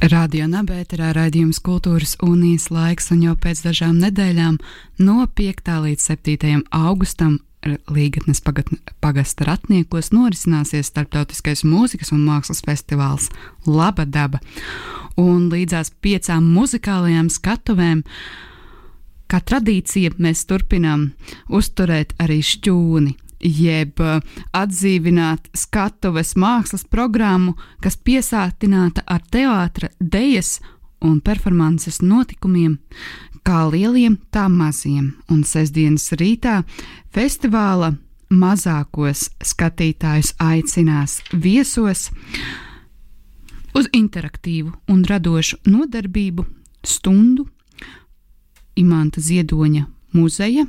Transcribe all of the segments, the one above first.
Radio Nabērā raidījums Kultūras unijas laiks, un jau pēc dažām nedēļām, no 5. līdz 7. augustam, Līgatnes pagasta ratniekos norisināsies starptautiskais mūzikas un mākslas festivāls Laba daba. Un līdzās piecām muzikālajām skatuvēm, kā tradīcija, mēs turpinām uzturēt arī šķūni jeb uh, atdzīvināt skatuves mākslas programmu, kas piesātināta ar teātra, dejas un performances notikumiem, kā lieliem, tā maziem. Un sestdienas rītā festivāla mazākos skatītājus aicinās viesos uz interaktīvu un radošu nodarbību stundu Imanta Ziedoņa muzeja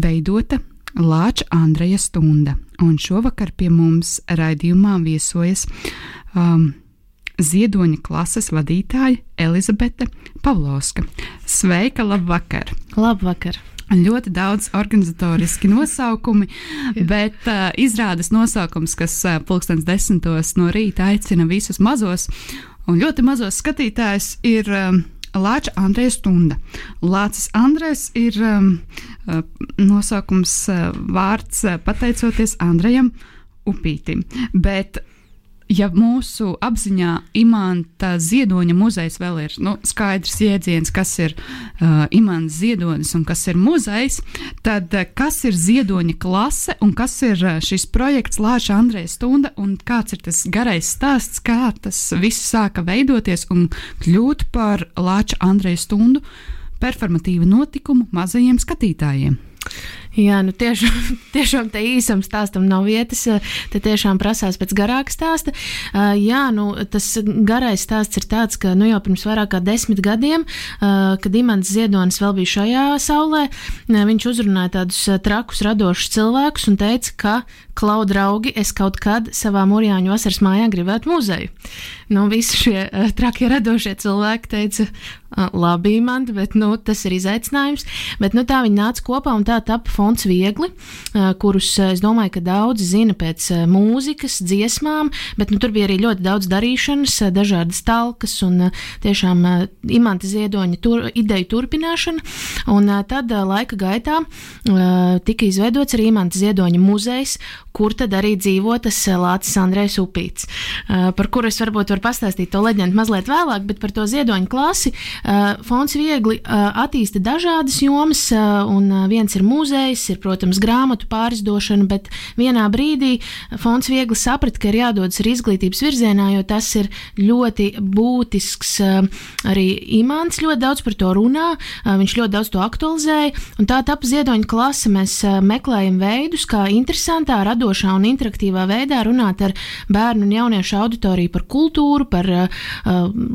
veidota Lāča Andreja Stunda. Un šovakar pie mums raidījumā viesojas um, ziedoņa klases vadītāja Elizabete Pavlovska. Sveika, labvakar! Labvakar! Ļoti daudz organizatoriski nosaukumi, bet uh, izrādes nosaukums, kas uh, pulkstens desmitos no rīta aicina visus mazos un ļoti mazos skatītājus, ir um, Lāča Andreja Stunda. Lācis Andrejs ir um, uh, nosaukums uh, vārds uh, pateicoties Andrejam Upītim. Bet ja mūsu apziņā imanta ziedoņa muzejs vēl ir nu, skaidrs jēdziens, kas ir uh, imants ziedonis un kas ir muzejs, tad uh, kas ir ziedoņa klase un kas ir uh, šis projekts Lāča Andrēs Stunda un kāds ir tas garais stāsts, kā tas viss sāka veidoties un kļūt par Lāča Andrēs Stundu performatīvu notikumu mazajiem skatītājiem. Jā, nu tiešām, tiešām te īsam stāstam nav vietas. Te tiešām prasās pēc garāka stāsta. Jā, nu tas garais stāsts ir tāds, ka nu, jau pirms vairāk kā desmit gadiem, kad Imants Ziedonis vēl bija šajā saulē, viņš uzrunāja tādus trakus, radošus cilvēkus un teica, ka, klau draugi, es kaut kad savā Mūrjāņu vasaras mājā gribētu muzeju. Nu, visi šie trakie radošie cilvēki teica, labi, man, bet nu, tas ir izaicinājums. Bet nu, tā viņi nāca kopā un tā tapa fonds viegli, kurus es domāju, ka daudzi zina pēc mūzikas, dziesmām, bet nu, tur bija arī ļoti daudz darīšanas, dažādas talkas un tiešām imanta ziedoņa tur, ideju turpināšana. Un tad laika gaitā tika izveidots arī imanta ziedoņa muzejs, kur tad arī dzīvo tas Lācis Andrēs Upīts, par kuru es varbūt varu pastāstīt to leģendu mazliet vēlāk, bet par to ziedoņa klasi fonds viegli attīsta dažādas jomas, un viens ir muzejs, ir, protams, grāmatu pārizdošana, bet vienā brīdī fonds viegli saprata, ka ir jādodas arī izglītības virzienā, jo tas ir ļoti būtisks arī imants, ļoti daudz par to runā, viņš ļoti daudz to aktualizēja, un tā tapa ziedoņa klase. Mēs meklējam veidus, kā interesantā, radošā un interaktīvā veidā runāt ar bērnu un jauniešu auditoriju par kultūru, par uh,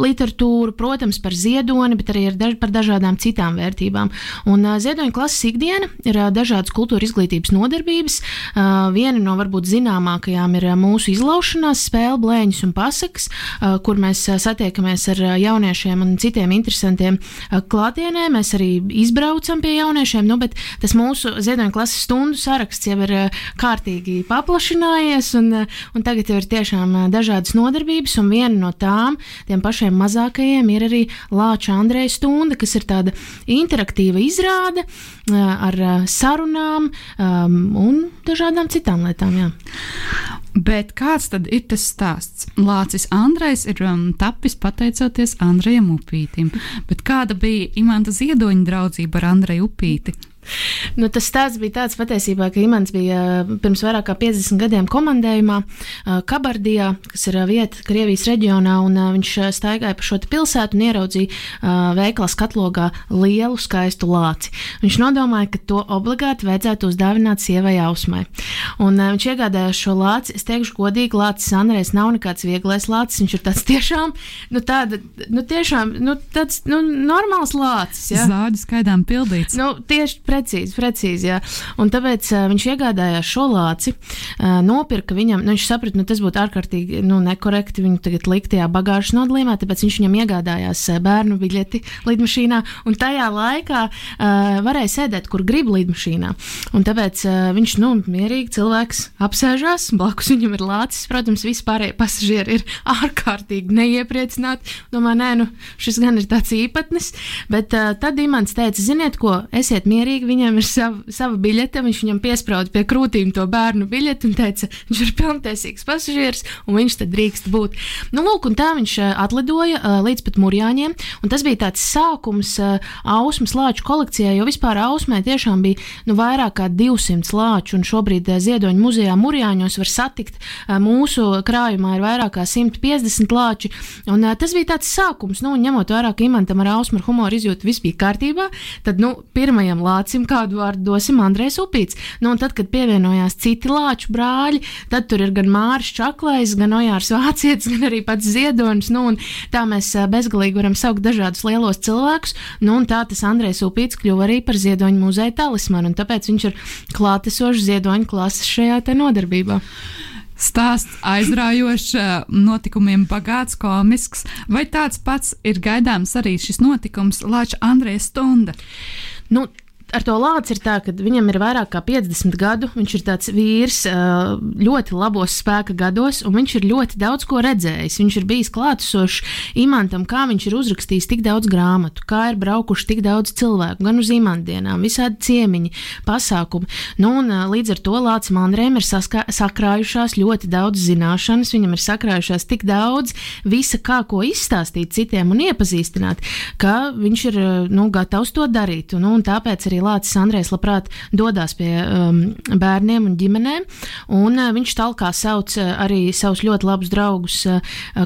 literatūru, protams, par ziedoni, bet arī daž par dažādām citām vērtībām. Un uh, ziedoņa klases ikdiena ir uh, dažādas kultūra izglītības nodarbības. Uh, viena no varbūt zināmākajām ir uh, mūsu izlaušanās spēle, blēņas un pasakas, uh, kur mēs uh, satiekamies ar uh, jauniešiem un citiem interesantiem uh, klātienē. Mēs arī izbraucam pie jauniešiem, nu, bet tas mūsu ziedoņa klases stundu saraksts jau ir uh, kārtīgi paplašinājies, un, uh, un tagad jau ir tiešām uh, dažādas nodarbības, un viena no tām, tiem pašiem mazākajiem, ir arī Lāča Andreja stunda, kas ir tāda interaktīva izrāde ar sarunām um, un dažādām citām lietām. Jā. Bet kāds tad ir tas stāsts? Lācis Andrejs ir um, tapis pateicoties Andrejam Upītim. Bet kāda bija Imanta Ziedoņa draudzība ar Andreju Upīti? Nu, tas stāsts bija tāds patiesībā, ka Imants bija uh, pirms vairāk kā 50 gadiem komandējumā uh, Kabardijā, kas ir uh, vieta Krievijas reģionā, un viņš staigāja pa šo pilsētu un ieraudzīja veikalā skatlogā lielu skaistu lāci. Viņš nodomāja, ka to obligāti vajadzētu uzdāvināt sievai Ausmai. Un viņš iegādājās šo lāci. Es teikšu godīgi, lācis Andrēs nav nekāds vieglais lācis. Viņš ir tāds tiešām, nu, tāda, nu, tiešām, nu, tāds, nu, normāls lācis. Ja? Zāģis skaidām pildīts. Nu, tieši precīzi, precīzi. Jā. Un tāpēc uh, viņš iegādājās šo lāci, uh, nopirka viņam. Nu, viņš saprata, nu, tas būtu ārkārtīgi nu, nekorekti viņu tagad likt tajā bagāžas nodalījumā, tāpēc viņš viņam iegādājās uh, bērnu biļeti lidmašīnā. Un tajā laikā uh, varēja sēdēt, kur grib lidmašīnā. Un tāpēc uh, viņš, nu, mierīgi cilvēks apsēžās, blakus viņam ir lācis. Protams, vispārējie pasažieri ir ārkārtīgi neiepriecināti. Domā, nē, nu, šis gan ir tāds īpatnis. Bet uh, tad Imants teica, ziniet, ko, esiet mierīgi mierīgi, viņam ir sava, sava biļete, viņš viņam piesprāda pie krūtīm to bērnu biļeti un teica, viņš ir pilntiesīgs pasažieris un viņš te drīkst būt. Nu, lūk, un tā viņš eh, atlidoja uh, līdz pat Mūrjāņiem, un tas bija tāds sākums uh, ausmas lāču kolekcijai, jo vispār ausmē tiešām bija nu, vairāk kā 200 lāču, un šobrīd Ziedoņa muzejā Mūrjāņos var satikt mūsu krājumā ir vairāk kā 150 lāči, un tas bija tāds sākums, nu, ņemot vērā, ka imantam ar ausmu ar humoru izjūtu viss bija kārtībā, tad, nu, pirmajam lācim lācim kādu vārdu dosim Andrēs Upīts. Nu, un tad, kad pievienojās citi lāču brāļi, tad tur ir gan Māris Čaklais, gan Ojārs Vācietis, gan arī pats Ziedonis. Nu, tā mēs bezgalīgi varam saukt dažādus lielos cilvēkus. Nu, un tā tas Andrēs Upīts kļuva arī par Ziedoņu muzeja talismanu, un tāpēc viņš ir klātesošs Ziedoņu klases šajā nodarbībā stāsts aizraujošs, notikumiem bagāts, komisks, vai tāds pats ir gaidāms arī šis notikums Lāča Andrēs Stunda? Nu, ar to lāci ir tā, ka viņam ir vairāk kā 50 gadu. Viņš ir tāds vīrs ļoti labos spēka gados, un viņš ir ļoti daudz ko redzējis. Viņš ir bijis klātesošs imantam, kā viņš ir uzrakstījis tik daudz grāmatu, kā ir braukuši tik daudz cilvēku, gan uz imantienām, visādi ciemiņi, pasākumi. Nu, un, līdz ar to Lācis Mandrēm ir sakrājušās ļoti daudz zināšanas, viņam ir sakrājušās tik daudz visa, kā ko izstāstīt citiem un iepazīstināt, ka viņš ir nu, gatavs to darīt. Nu, un tāpēc arī arī Lācis Andrēs labprāt dodas pie um, bērniem un ģimenēm. Un, uh, viņš talkā sauc uh, arī savus ļoti labus draugus uh,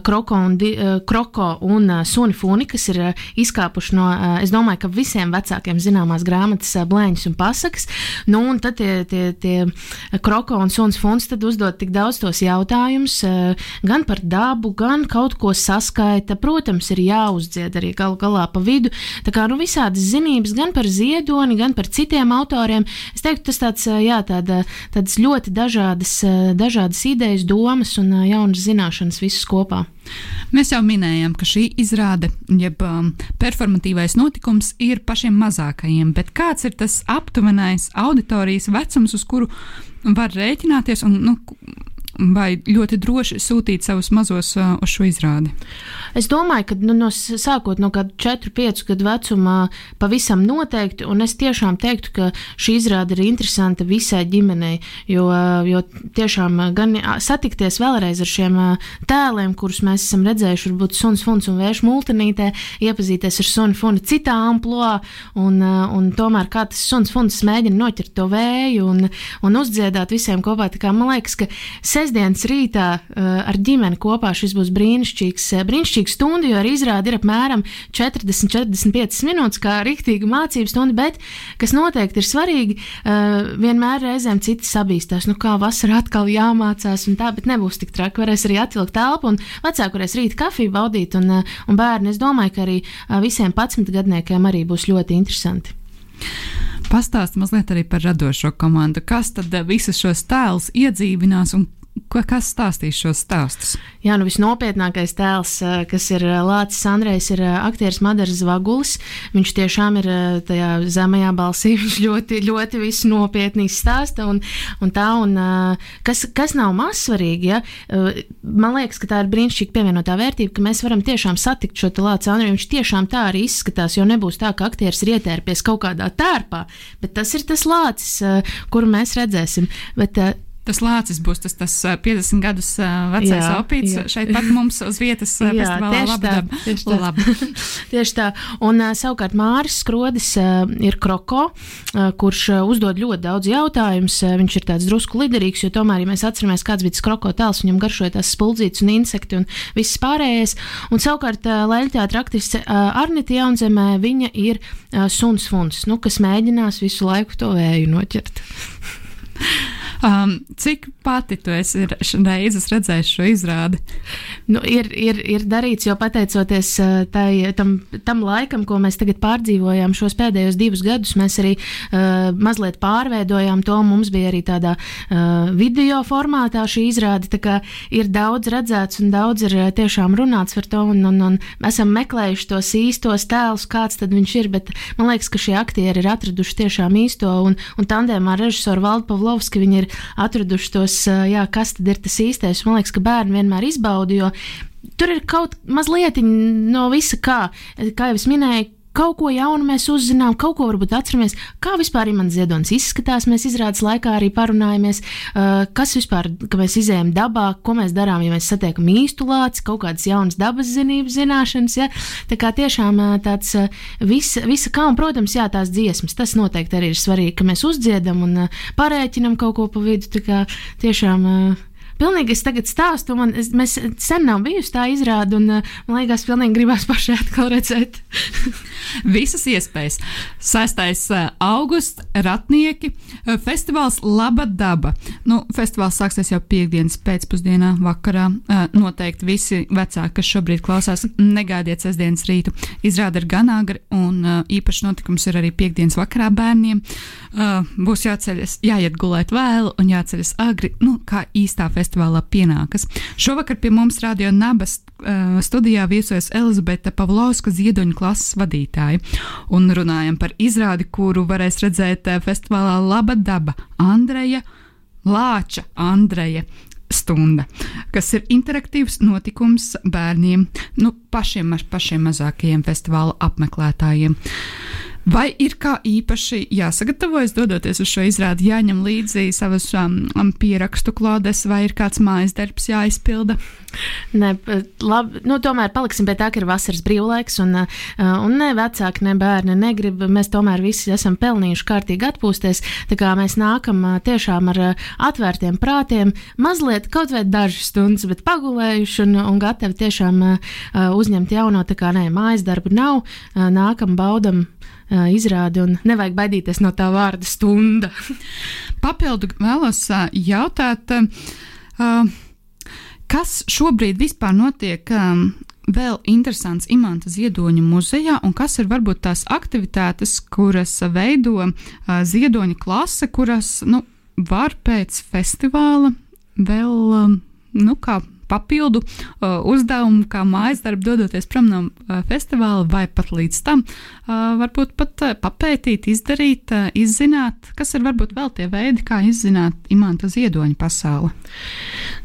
Kroko un, di, uh, Kroko un uh, Suni Funi, kas ir uh, izkāpuši no, uh, es domāju, ka visiem vecākiem zināmās grāmatas uh, blēņas un pasakas. Nu, un tad tie, tie, tie Kroko un Suns Funs tad uzdod tik daudz tos jautājumus uh, gan par dabu, gan kaut ko saskaita. Protams, ir jāuzdzied arī galu galā pa vidu. Tā kā nu, visādas zinības gan par ziedoni, gan par citiem autoriem. Es teiktu, tas tāds, jā, tāda, tādas ļoti dažādas, dažādas idejas, domas un jaunas zināšanas visas kopā. Mēs jau minējām, ka šī izrāde, jeb um, performatīvais notikums, ir pašiem mazākajiem, bet kāds ir tas aptuvenais auditorijas vecums, uz kuru var rēķināties un nu, vai ļoti droši sūtīt savus mazos uh, uz šo izrādi? Es domāju, ka nu, no sākot no kāda 4, 5 gadu vecumā pavisam noteikti, un es tiešām teiktu, ka šī izrāde ir interesanta visai ģimenei, jo, jo tiešām gan satikties vēlreiz ar šiem tēliem, kurus mēs esam redzējuši, varbūt suns, funs un vērš multinītē, iepazīties ar sunu, funu citā amploā, un, un tomēr kā tas suns, funs mēģina noķert to vēju un, un uzdziedāt visiem kopā. Tā kā man liekas, ka sestdienas rītā ar ģimeni kopā šis būs brīnišķīgs, brīnišķīgs brīnišķīga stunda, jo arī izrāda ir apmēram 40-45 minūtes, kā rīktīga mācību stunda, bet, kas noteikti ir svarīgi, uh, vienmēr reizēm citi sabīstās, nu kā vasarā atkal jāmācās un tā, bet nebūs tik traki, varēs arī atvilkt telpu un vecāki varēs rīt kafiju baudīt un, un bērni, es domāju, ka arī visiem 11 gadniekiem arī būs ļoti interesanti. Pastāst mazliet arī par radošo komandu. Kas tad visus šos tēlus iedzīvinās un Ko, kas stāstīs šos stāstus? Jā, nu visnopietnākais tēls, kas ir Lācis Andrejs, ir aktieris Madaras Zvagulis. Viņš tiešām ir tajā zemajā balsī, viņš ļoti, ļoti visu nopietni stāsta un, un tā, un kas, kas nav maz svarīgi, ja? man liekas, ka tā ir brīnišķīga pievienotā vērtība, ka mēs varam tiešām satikt šo Lācis Andreju, viņš tiešām tā arī izskatās, jo nebūs tā, ka aktieris ir ietērpies kaut kādā tērpā, bet tas ir tas Lācis, kuru mēs redzēsim. Bet, tas lācis būs tas, tas 50 gadus vecais opīts šeit pat mums uz vietas jā, festivālā Labadaba. Tieši tā. Laba. tieši tā. Un savukārt Māris Skrodis ir kroko, kurš uzdod ļoti daudz jautājumus. Viņš ir tāds drusku liderīgs, jo tomēr, ja mēs atceramies, kāds bija tas kroko tēls, viņam garšoja tās spuldzītes un insekti un viss pārējais. Un savukārt Leļķētra aktrise Arnita Jaunzemē, viņa ir suns funs, nu, kas mēģinās visu laiku to vēju noķert. Um, cik pati tu esi reizes redzējis šo izrādi? Nu, ir, ir, ir darīts, jo pateicoties uh, tai, tam, tam laikam, ko mēs tagad pārdzīvojām, šos pēdējos divus gadus, mēs arī uh, mazliet pārveidojām to. Mums bija arī tādā uh, video formātā šī izrāde. Ir daudz redzēts un daudz ir uh, tiešām runāts par to, un, un, un esam meklējuši tos īstos tēlus, kāds tad viņš ir. Bet man liekas, ka šie aktieri ir atraduši tiešām īsto, un, un tandēmā ar režisoru Valdu Pavlovski viņi ir atraduši tos, jā, kas tad ir tas īstais. Man liekas, ka bērni vienmēr izbauda, jo tur ir kaut mazliet no visa kā, kā jau es minēju kaut ko jaunu mēs uzzinām, kaut ko varbūt atceramies, kā vispār imants ziedonis izskatās. Mēs izrādes laikā arī parunājamies, uh, kas vispār, ka mēs izējām dabā, ko mēs darām, ja mēs satiekam īstu lāci, kaut kādas jaunas dabas zinības, zināšanas. Ja? Tā kā tiešām uh, tāds uh, visa, visa kā, un, protams, jā, tās dziesmas, tas noteikti arī ir svarīgi, ka mēs uzdziedam un parēķinam kaut ko pa vidu. Tā kā tiešām. Pilnīgi es tagad stāstu, man es, mēs sen nav bijusi tā izrāda, un man liekas, pilnīgi gribās pašai atkal redzēt. Visas iespējas. 6. Eh, augusts, ratnieki, eh, festivāls Laba daba. Nu, festivāls sāksies jau piekdienas pēcpusdienā, vakarā. Eh, noteikti visi vecāki, kas šobrīd klausās, negaidiet sestdienas rītu. Izrāda ir gan agri, un īpašs notikums ir arī piekdienas vakarā bērniem. Būs jāceļas, jāiet gulēt vēlu un jāceļas agri, nu, kā īstā festivālā pienākas. Šovakar pie mums radio Nabas studijā viesojas Elizabete Pavlovska ziedoņa klases vadītāja. Un runājam par izrādi, kuru varēs redzēt eh, festivālā Laba daba Andreja Lāča Andreja stunda, kas ir interaktīvs notikums bērniem, nu, pašiem, pašiem mazākajiem festivāla apmeklētājiem. Vai ir kā īpaši jāsagatavojas, dodoties uz šo izrādi, jāņem līdzi savas um, um, pierakstu klodes, vai ir kāds mājas darbs jāizpilda? Nē, labi, nu, tomēr paliksim pie tā, ka ir vasaras brīvlaiks, un, uh, un ne vecāki, ne bērni negrib. Mēs tomēr visi esam pelnījuši kārtīgi atpūsties. Tā kā mēs nākam uh, tiešām ar uh, atvērtiem prātiem, mazliet kaut vai dažas stundas, bet pagulējuši un, un gatavi tiešām uzņemt jauno. Tā kā nē, mājas darba nav, nākam, baudam izrādi, un nevajag baidīties no tā vārda stunda. Papildu vēlos jautāt, kas šobrīd vispār notiek vēl interesants Imants Ziedoņa muzejā, un kas ir varbūt tās aktivitātes, kuras veido uh, Ziedoņa klase, kuras nu, var pēc festivāla vēl, um, nu, kā papildu uh, uzdevumu, kā mājas darbu, dodoties prom no uh, festivāla, vai pat līdz tam uh, varbūt pat uh, papētīt, izdarīt, uh, izzināt, kas ir varbūt vēl tie veidi, kā izzināt imanta ziedoņa pasauli.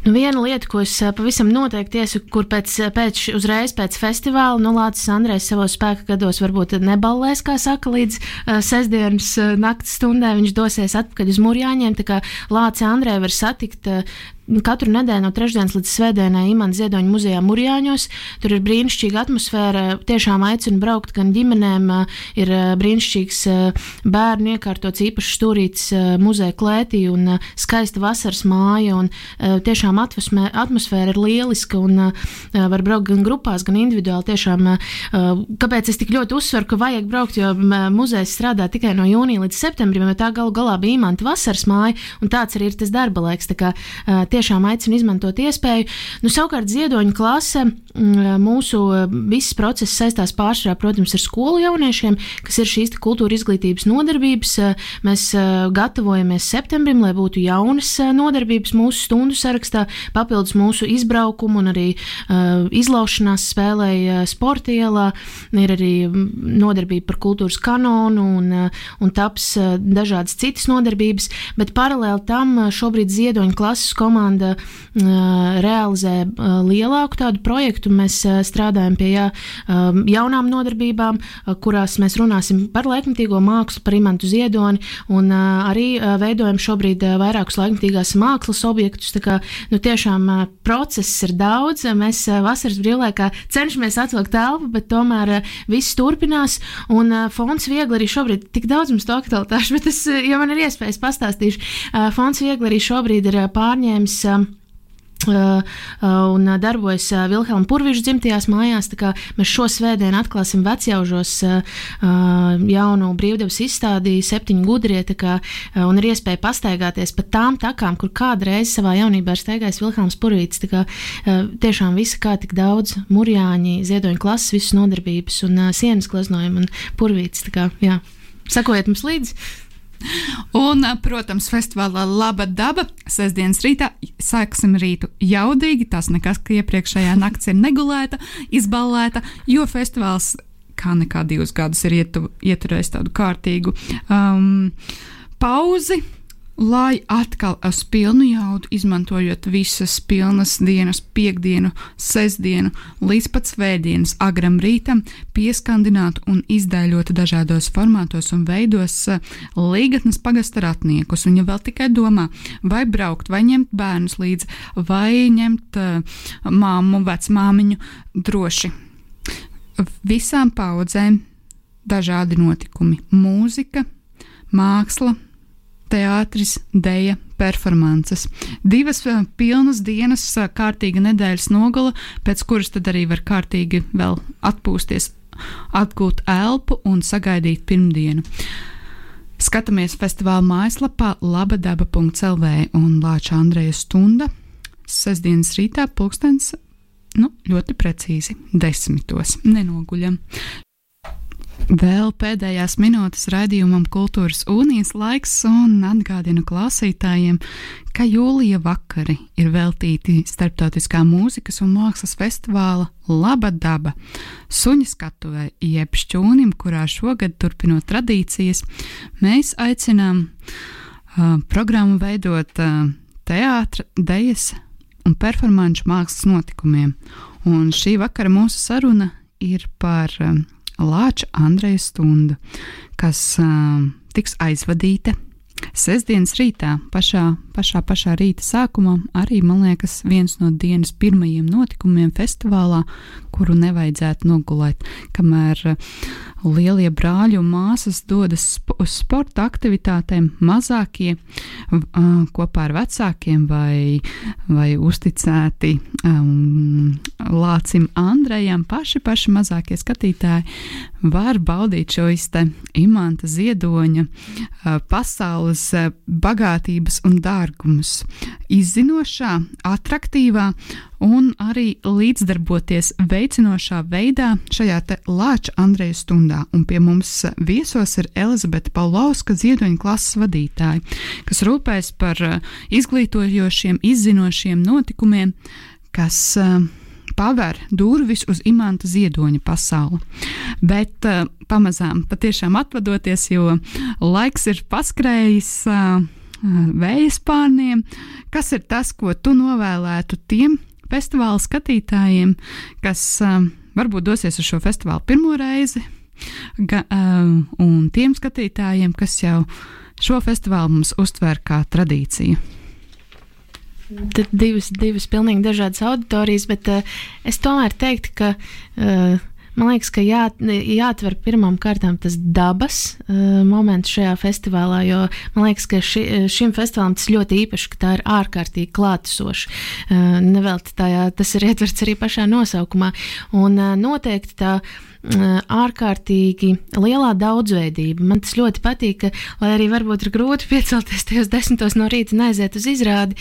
Nu, viena lieta, ko es uh, pavisam noteikti iesaku, kur pēc, uh, pēc uzreiz pēc festivāla, nu, Lācis Andrēs savos spēka gados varbūt neballēs, kā saka, līdz uh, sestdienas uh, naktas stundai viņš dosies atpakaļ uz Mūrjāņiem, tā kā Lācis Andrē var satikt uh, katru nedēļu no trešdienas līdz svētdienai Imants Ziedoņa muzejā Mūrjāņos. Tur ir brīnišķīga atmosfēra. Tiešām aicinu braukt gan ģimenēm, ir brīnišķīgs bērnu iekārtots īpašs stūrīts muzeja klētī un skaista vasaras māja. Un, tiešām atvesmē, atmosfēra ir lieliska un var braukt gan grupās, gan individuāli. Tiešām, kāpēc es tik ļoti uzsveru, ka vajag braukt, jo muzejs strādā tikai no jūnija līdz septembrim, bet tā galu galā bija Imanta vasaras māja un tāds arī ir tas darba laiks. Tā kā, tiešām aicinu izmantot iespēju. Nu, savukārt ziedoņa klase mm, mūsu viss process saistās pārsvarā, protams, ar skolu jauniešiem, kas ir šīs kultūra izglītības nodarbības. Mēs gatavojamies septembrim, lai būtu jaunas nodarbības mūsu stundu sarakstā, papildus mūsu izbraukumu un arī izlaušanās spēlē sporta ielā. Ir arī nodarbība par kultūras kanonu un, un taps dažādas citas nodarbības, bet paralēli tam šobrīd ziedoņa klases komanda komanda realizē lielāku tādu projektu. Mēs strādājam pie jā, jaunām nodarbībām, kurās mēs runāsim par laikmatīgo mākslu, par imantu ziedoni un arī veidojam šobrīd vairākus laikmatīgās mākslas objektus. Tā kā nu, tiešām process ir daudz. Mēs vasaras brīvlaikā cenšamies atvilkt telpu, bet tomēr viss turpinās. Un fonds viegli arī šobrīd tik daudz mums to aktualitāšu, bet es, ja man ir iespējas, pastāstīšu. Fonds viegli arī šobrīd ir pārņēmis Uh, uh, un darbojas uh, Vilhelma Purvīša dzimtajās mājās. Mēs šo svētdienu atklāsim vecjaužos jaunu brīvdabas izstādi, septiņu gudrie, kā, un ir iespēja pastaigāties pa tām takām, kur kādreiz savā jaunībā ir staigājis Purvīts. Kā, tiešām visa kā tik daudz murjāņi, ziedoņu klases, visas nodarbības un sienas gleznojumi un jā. Sakojiet mums līdzi! Un, protams, festivālā Laba daba sestdienas rītā sāksim rītu jaudīgi. Tas nekas, ka iepriekšējā nakts ir negulēta, izballēta, jo festivāls kā nekā divus gadus ir ietu, ieturējis tādu kārtīgu um, pauzi lai atkal uz pilnu jaudu, izmantojot visas pilnas dienas, piekdienu, sestdienu līdz pat svētdienas agram rītam, pieskandinātu un izdēļotu dažādos formātos un veidos eh, līgatnes pagasta ratniekus. Un, ja vēl tikai domā, vai braukt, vai ņemt bērnus līdzi, vai ņemt uh, māmu, vecmāmiņu, droši visām paudzēm dažādi notikumi - mūzika, māksla, teātris, deja, performances. Divas uh, pilnas dienas, uh, kārtīga nedēļas nogala, pēc kuras tad arī var kārtīgi vēl atpūsties, atgūt elpu un sagaidīt pirmdienu. Skatāmies festivāla mājaslapā labadaba.lv un Lāča Andreja stunda sestdienas rītā pulkstens nu, ļoti precīzi desmitos. Nenoguļam. Vēl pēdējās minūtes raidījumam Kultūras Unijas laiks un atgādinu klausītājiem, ka jūlija vakari ir veltīti starptautiskā mūzikas un mākslas festivāla Laba daba suņa skatuvē jeb šķūnim, kurā šogad turpinot tradīcijas, mēs aicinām uh, programmu veidot uh, teātra, dejas un performanču mākslas notikumiem. Un šī vakara mūsu saruna ir par uh, Lāča Andreja stunda, kas uh, tiks aizvadīta sestdienas rītā, pašā, pašā, pašā rīta sākumā, arī, man liekas, viens no dienas pirmajiem notikumiem festivālā, kuru nevajadzētu nogulēt, kamēr uh, lielie brāļi un māsas dodas uz sporta aktivitātēm, mazākie kopā ar vecākiem vai, vai uzticēti um, Lācim Andrejam, paši paši mazākie skatītāji var baudīt šo imanta ziedoņa pasaules bagātības un dārgumus. Izzinošā, attraktīvā un arī līdzdarboties veicinošā veidā šajā Lāča Andreja stundā. Un pie mums viesos ir Elizabete Paulauska ziedoņa klases vadītāja, kas rūpēs par uh, izglītojošiem, izzinošiem notikumiem, kas uh, paver durvis uz imanta ziedoņa pasauli. Bet uh, pamazām patiešām atvadoties, jo laiks ir paskrējis. Uh, Vēja spārniem, kas ir tas, ko tu novēlētu tiem festivāla skatītājiem, kas uh, varbūt dosies uz šo festivālu pirmo reizi, ga, uh, un tiem skatītājiem, kas jau šo festivālu mums uztver kā tradīciju. Tad divas, divas pilnīgi dažādas auditorijas, bet uh, es tomēr teiktu, ka uh, Man liekas, ka jā, jāatver pirmām kārtām tas dabas uh, moments šajā festivālā, jo man liekas, ka ši, šim festivālam tas ļoti īpaši, ka tā ir ārkārtīgi klātesoša. Uh, Nevelti tā, jā, tas ir ietverts arī pašā nosaukumā. Un uh, noteikti tā ārkārtīgi lielā daudzveidība. Man tas ļoti patīk, ka, lai arī varbūt ir grūti piecelties tajos desmitos no rīta un aiziet uz izrādi,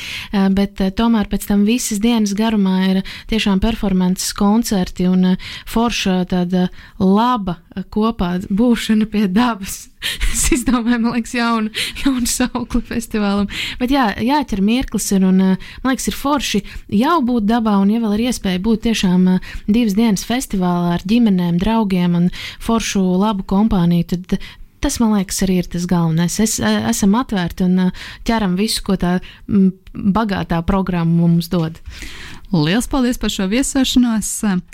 bet tomēr pēc tam visas dienas garumā ir tiešām performances koncerti un forša tāda laba kopā būšana pie dabas. es izdomāju, man liekas, jaunu, jaunu sauklu festivālam. Bet jā, jāķer mirklis, ir, un man liekas, ir forši jau būt dabā, un ja vēl ir iespēja būt tiešām divas dienas festivālā ar ģimenēm, draugiem un foršu labu kompāniju, tad tas, man liekas, arī ir tas galvenais. Es, esam atvērti un ķeram visu, ko tā bagātā programma mums dod. Lielas paldies par šo viesošanos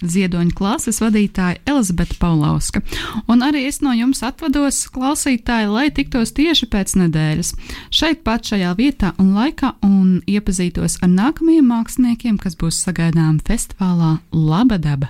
ziedoņa klases vadītāja Elizabete Paulauska. Un arī es no jums atvados, klausītāji, lai tiktos tieši pēc nedēļas. Šeit pat šajā vietā un laikā un iepazītos ar nākamajiem māksliniekiem, kas būs sagaidām festivālā Laba daba.